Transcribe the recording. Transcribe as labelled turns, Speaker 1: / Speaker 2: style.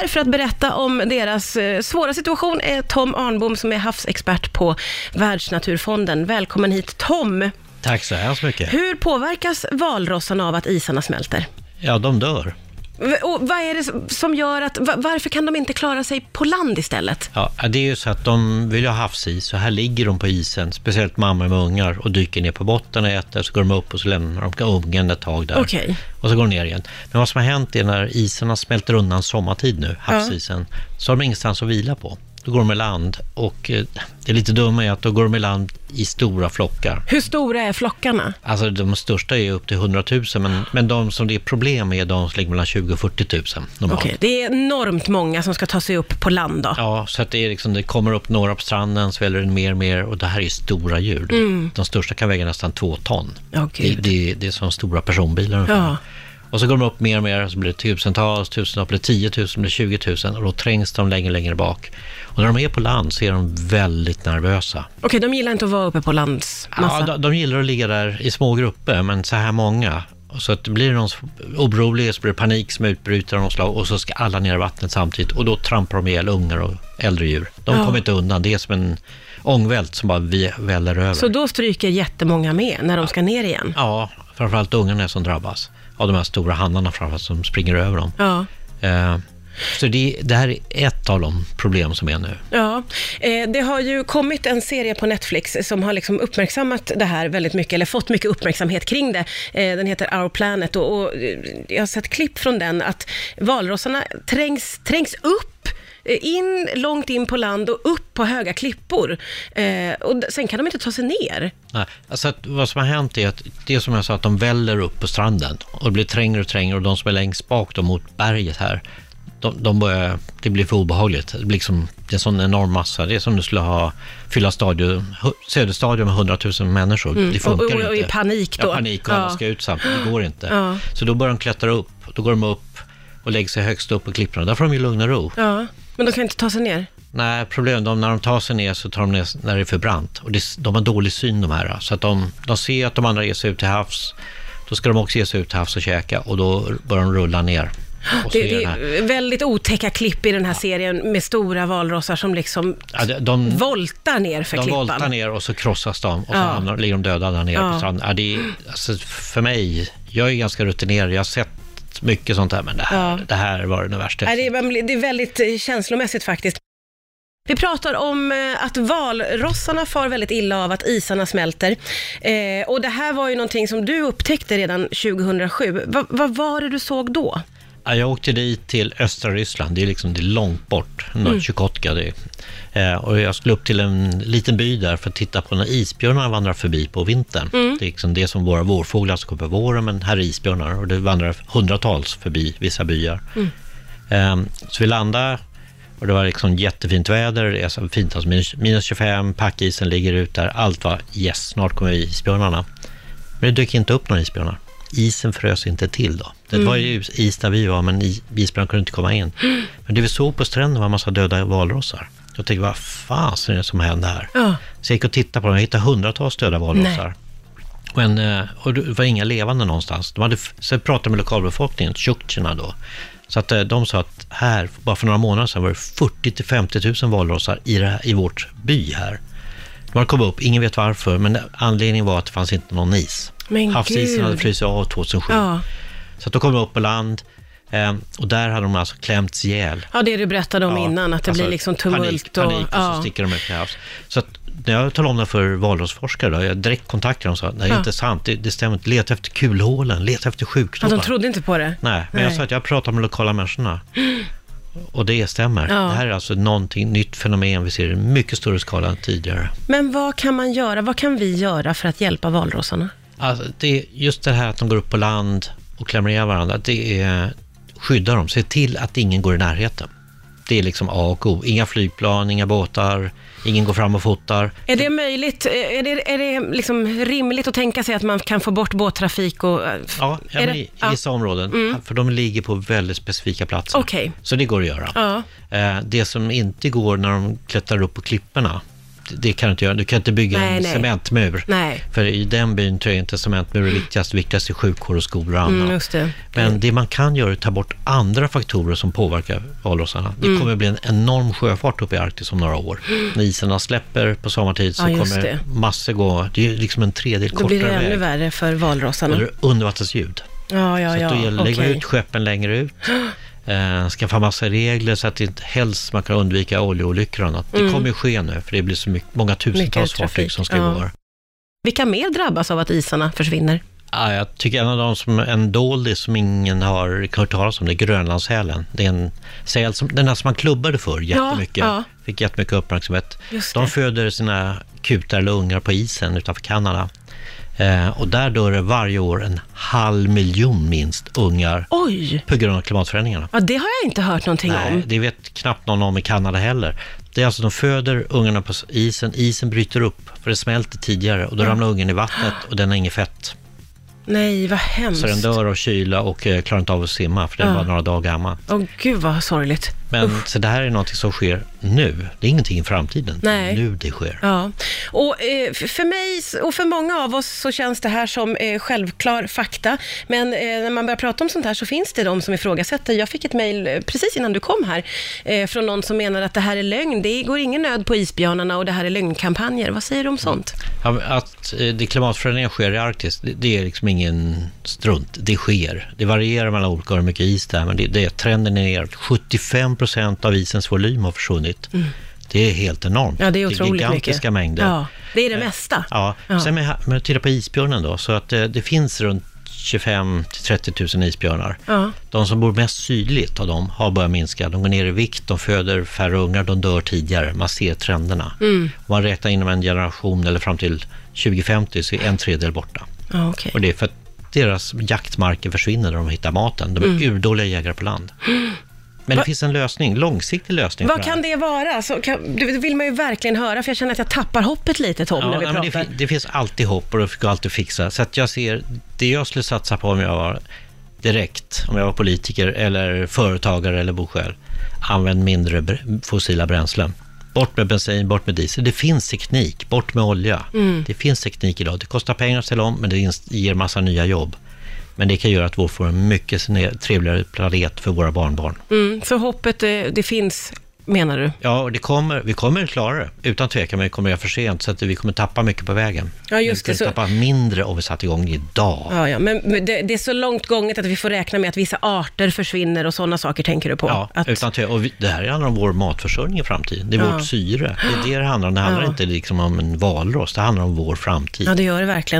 Speaker 1: här för att berätta om deras eh, svåra situation är Tom Arnbom som är havsexpert på Världsnaturfonden. Välkommen hit Tom!
Speaker 2: Tack så hemskt mycket.
Speaker 1: Hur påverkas valrossarna av att isarna smälter?
Speaker 2: Ja, de dör.
Speaker 1: Och vad är det som gör att, va- varför kan de inte klara sig på land istället?
Speaker 2: Ja, det är ju så att de vill ha havsis, så här ligger de på isen, speciellt mammor med ungar, och dyker ner på botten och äter, så går de upp och så lämnar de ungen ett tag där.
Speaker 1: Okej.
Speaker 2: Och så går de ner igen. Men vad som har hänt är när isarna smälter undan sommartid nu, havsisen, så har de ingenstans att vila på. Då går de i land och eh, det är lite dumma är att då går de i land i stora flockar.
Speaker 1: Hur stora är flockarna?
Speaker 2: Alltså de största är upp till 100 000, men, men de som det är problem med är de som ligger mellan 20 och 40 000 normalt.
Speaker 1: Okej, det är enormt många som ska ta sig upp på land då.
Speaker 2: Ja, så att det, är liksom, det kommer upp några på stranden, så väller det mer och mer och det här är stora djur. De största kan väga nästan två ton.
Speaker 1: Ja,
Speaker 2: det, det, det är som stora personbilar ungefär.
Speaker 1: Ja.
Speaker 2: Och så går de upp mer och mer, så blir det tusentals, tusentals, blir det 10 000, blir det 20 000 och då trängs de längre, längre bak. Och när de är på land så är de väldigt nervösa.
Speaker 1: Okej, de gillar inte att vara uppe på landsmassa.
Speaker 2: Ja, de, de gillar att ligga där i små grupper, men så här många. Och så att det blir någon orolig, så blir det panik som utbryter av något slag och så ska alla ner i vattnet samtidigt och då trampar de ihjäl ungar och äldre djur. De
Speaker 1: Ja.
Speaker 2: kommer inte undan, det är som en ångvält som bara väller över.
Speaker 1: Så då stryker jättemånga med när de ska ner igen?
Speaker 2: Ja, framförallt ungarna som drabbas av de här stora hannarna framförallt som springer över dem.
Speaker 1: Ja.
Speaker 2: Eh, så det, det här är ett av de problem som är nu.
Speaker 1: Ja, eh, det har ju kommit en serie på Netflix som har liksom uppmärksammat det här väldigt mycket, eller fått mycket uppmärksamhet kring det. Eh, den heter Our Planet och, och eh, jag har sett klipp från den att valrossarna trängs, trängs upp in, långt in på land och upp på höga klippor. Eh, och sen kan de inte ta sig ner.
Speaker 2: Nej, alltså att vad som har hänt är att det är som jag sa, att de väller upp på stranden och det blir trängre och trängre och de som är längst bak då, mot berget här, de, de börjar, det blir för obehagligt. Det blir liksom, det är en sån enorm massa. Det är som du skulle ha, fylla stadion, Söderstadion med 100 000 människor. Det funkar
Speaker 1: Mm. och, och,
Speaker 2: inte.
Speaker 1: och i panik då.
Speaker 2: Ja, panik och alla
Speaker 1: Ja.
Speaker 2: ska ut samtidigt. Det går inte.
Speaker 1: Ja.
Speaker 2: Så då börjar de klättra upp. Då går de upp och lägger sig högst upp på klipporna. Där får de ju lugn och ro.
Speaker 1: Ja, men de kan inte ta sig ner.
Speaker 2: Nej, problemet är när de tar sig ner så tar de ner när det är för brant. Och det, de har dålig syn de här. Så att de, de ser att de andra ger sig ut till havs. Då ska de också ge sig ut till havs och käka och då börjar de rulla ner.
Speaker 1: Det,
Speaker 2: är
Speaker 1: det är väldigt otäcka klipp i den här serien med stora valrossar som liksom
Speaker 2: Ja, de, de,
Speaker 1: voltar ner för
Speaker 2: de
Speaker 1: klippan.
Speaker 2: voltar ner och så krossas de och så
Speaker 1: Ja.
Speaker 2: hamnar, ligger de döda där nere
Speaker 1: Ja.
Speaker 2: på stranden. Ja, det är, alltså, för mig, jag är ganska rutinerad, jag har sett mycket sånt här, men det här,
Speaker 1: Ja.
Speaker 2: det här var det värsta.
Speaker 1: Det, är, det är väldigt eh, känslomässigt faktiskt. Vi pratar om eh, att valrossarna far väldigt illa av att isarna smälter. Eh, och det här var ju någonting som du upptäckte redan 2007. Va, vad var det du såg då?
Speaker 2: Ja, jag åkte dit till östra Ryssland, det är liksom det är långt bort, mm. Chukotka. Det, är. eh, och jag skulle upp till en liten by där för att titta på när isbjörnarna vandrar förbi på vintern. Det är liksom det som våra vårfåglar som kommer på våren, men här är isbjörnar och det vandrar hundratals förbi vissa byar. Eh, så vi landade och det var liksom jättefint väder, det är så fint, alltså minus, minus 25, packisen ligger ut där, allt var yes, snart kommer isbjörnarna. Men det dök inte upp några isbjörnar. Isen frös inte till då. Det var ju is där vi var, men i- isbjörnar kunde inte komma in. Men det vi såg på stranden var en massa döda valrossar. Jag tänkte, vad fasen är det som händer här?
Speaker 1: Ja.
Speaker 2: Så jag gick och tittade på dem, jag hittade hundratals döda valrossar. Men, eh, och det var inga levande någonstans. De hade, så jag pratade med lokalbefolkningen, tjuktjerna då. Så att eh, de sa att här, bara för några månader sedan var det 40 till 50 000 valrossar i, här, i vårt by här. De hade kommit upp, ingen vet varför, men anledningen var att det fanns inte någon is.
Speaker 1: Men
Speaker 2: Havsisen
Speaker 1: gud.
Speaker 2: hade frusit av 2007.
Speaker 1: Ja.
Speaker 2: Så att då kom de upp på land eh, och där hade de alltså klämts ihjäl.
Speaker 1: ja, det du berättade om
Speaker 2: Ja,
Speaker 1: innan, att det
Speaker 2: alltså
Speaker 1: blir liksom tumult.
Speaker 2: Panik, panik och,
Speaker 1: ja.
Speaker 2: så sticker de ut till havs. Så att när jag talade om det för valrossforskare, då, jag direkt kontaktade dem och sa, nej det är
Speaker 1: Ja.
Speaker 2: inte sant, det, det stämmer inte, leta efter kulhålen, leta efter
Speaker 1: ja,
Speaker 2: sjukdomar.
Speaker 1: de trodde inte på det.
Speaker 2: Nej, men jag
Speaker 1: Nej.
Speaker 2: sa att jag pratar med lokala människorna. Och det stämmer.
Speaker 1: Ja.
Speaker 2: Det här är alltså någonting nytt fenomen vi ser i mycket större skala än tidigare.
Speaker 1: Men vad kan man göra? Vad kan vi göra för att hjälpa valrossarna?
Speaker 2: Alltså, det just det här att de går upp på land och klämmer ihjäl varandra, det är skydda dem, se till att ingen går i närheten. Det är liksom A och O. Inga flygplan, inga båtar, ingen går fram och fotar.
Speaker 1: Är det möjligt, är det, är det liksom rimligt att tänka sig att man kan få bort båttrafik och...
Speaker 2: Ja, ja men
Speaker 1: det-
Speaker 2: i, i
Speaker 1: ja. Mm.
Speaker 2: vissa områden, för de ligger på väldigt specifika platser.
Speaker 1: Okej.
Speaker 2: Så det går att göra.
Speaker 1: Ja.
Speaker 2: Eh, Det som inte går när de klättrar upp på klipporna, det kan du inte göra. Du kan inte bygga
Speaker 1: Nej,
Speaker 2: en
Speaker 1: nej.
Speaker 2: cementmur.
Speaker 1: Nej.
Speaker 2: För i den byn tror jag inte cementmur är viktigast. Viktigast är sjukvård och skolor och annat.
Speaker 1: Mm, det.
Speaker 2: Men det man kan göra är att ta bort andra faktorer som påverkar valrossarna. Det
Speaker 1: Mm.
Speaker 2: kommer bli en enorm sjöfart uppe i Arktis om några år. När isarna släpper på sommartid så
Speaker 1: Ja,
Speaker 2: kommer
Speaker 1: det.
Speaker 2: massor gå, det är liksom en tredjedel
Speaker 1: Då
Speaker 2: kortare
Speaker 1: blir det ännu
Speaker 2: väg.
Speaker 1: värre för
Speaker 2: Och
Speaker 1: valrossarna.
Speaker 2: är undervattensljud.
Speaker 1: Ja, ja,
Speaker 2: så
Speaker 1: ja.
Speaker 2: att då gäller det att lägga ut skeppen längre ut. Eh, skaffa massa regler så att det inte helst man kan undvika oljeolyckor och annat. Det kommer ju ske nu för det blir så mycket, många tusentals
Speaker 1: Mm.
Speaker 2: Fartyg som ska
Speaker 1: ja.
Speaker 2: gå.
Speaker 1: Vilka mer drabbas av att isarna försvinner?
Speaker 2: Ja, jag tycker en av de som en doldis som ingen har hört talas om, det är grönlandssälen. Det är en säl som, den här som man klubbade för jättemycket.
Speaker 1: ja.
Speaker 2: Fick jättemycket uppmärksamhet. De föder sina kutar eller ungar på isen utanför Kanada. Eh, och där dör det varje år en halv miljon minst ungar
Speaker 1: Oj!
Speaker 2: på grund av klimatförändringarna.
Speaker 1: Ja, det har jag inte hört någonting
Speaker 2: Nej,
Speaker 1: om.
Speaker 2: det vet knappt någon om i Kanada heller. Det är alltså de föder ungarna på isen, isen bryter upp för det smälter tidigare och då ramlar ungen i vattnet och den har inget fett.
Speaker 1: Nej, vad hemskt.
Speaker 2: Så den dör av kyla och eh, klarar inte av att simma för den
Speaker 1: Ja.
Speaker 2: var några dagar gammal.
Speaker 1: Åh gud vad sorgligt.
Speaker 2: Men så det här är något som sker nu. Det är ingenting i framtiden.
Speaker 1: Nej.
Speaker 2: Nu det sker.
Speaker 1: Ja, och eh, för mig och för många av oss så känns det här som eh, självklar fakta. Men eh, när man börjar prata om sånt här så finns det de som ifrågasätter. Jag fick ett mejl eh, precis innan du kom här eh, från någon som menar att det här är lögn. Det går ingen nöd på isbjörnarna och det här är lögnkampanjer. Vad säger du om sånt?
Speaker 2: Ja, Att eh, det klimatförändringar sker i Arktis, det, det är liksom ingen strunt. Det sker. Det varierar mellan olika hur mycket is det är, men det, det, trenden är ner. 75 procent av isens volym har försvunnit. Det är helt enormt.
Speaker 1: Mm. Ja, det är otroligt
Speaker 2: gigantiska
Speaker 1: mycket.
Speaker 2: mängder.
Speaker 1: Ja, det är det mesta.
Speaker 2: Ja,
Speaker 1: Ja.
Speaker 2: sen med, med att titta på isbjörnen då, så att eh, det finns runt 25 till 30 000 isbjörnar.
Speaker 1: Ja.
Speaker 2: De som bor mest sydligt av dem har börjat minska. De går ner i vikt, de föder färre ungar, de dör tidigare. Man ser trenderna.
Speaker 1: Mm.
Speaker 2: Om man räknar inom en generation eller fram till 2050 så är en tredjedel borta.
Speaker 1: Ja, okej.
Speaker 2: Och det är för att deras jaktmarker försvinner när de hittar maten. De är
Speaker 1: Mm.
Speaker 2: urdåliga jägare på land. Men det
Speaker 1: Va-
Speaker 2: finns en lösning, långsiktig lösning.
Speaker 1: Vad kan
Speaker 2: det
Speaker 1: det vara? Så kan, det vill man ju verkligen höra, för jag känner att jag tappar hoppet lite, Tom, när vi
Speaker 2: det,
Speaker 1: pratar.
Speaker 2: fin- det finns alltid hopp och det går alltid fixa. Så att jag ser, det jag skulle satsa på om jag var direkt, om jag var politiker eller företagare eller bor själv, använd mindre br- fossila bränslen. Bort med bensin, bort med diesel. Det finns teknik, bort med olja.
Speaker 1: Mm.
Speaker 2: Det finns teknik idag. Det kostar pengar att ställa om, men det ger massa nya jobb. Men det kan göra att vi får en mycket trevligare planet för våra barnbarn.
Speaker 1: Mm, så hoppet, eh, det finns, menar du?
Speaker 2: Ja, det kommer, vi kommer klara det, utan tvekan, men vi kommer göra för sent, så att vi kommer tappa mycket på vägen.
Speaker 1: Ja, just
Speaker 2: vi
Speaker 1: det, så-
Speaker 2: tappa mindre om vi satte igång idag.
Speaker 1: Ja, ja, men men det, det är så långt gånget att vi får räkna med att vissa arter försvinner och sådana saker tänker du på?
Speaker 2: Ja,
Speaker 1: att,
Speaker 2: utan tvekan. Och vi, det här handlar om vår matförsörjning i framtiden. Det är
Speaker 1: Ja.
Speaker 2: vårt syre. Det är det det handlar om. Det handlar
Speaker 1: Ja.
Speaker 2: inte liksom om en valross, det handlar om vår framtid.
Speaker 1: ja, det gör det verkligen.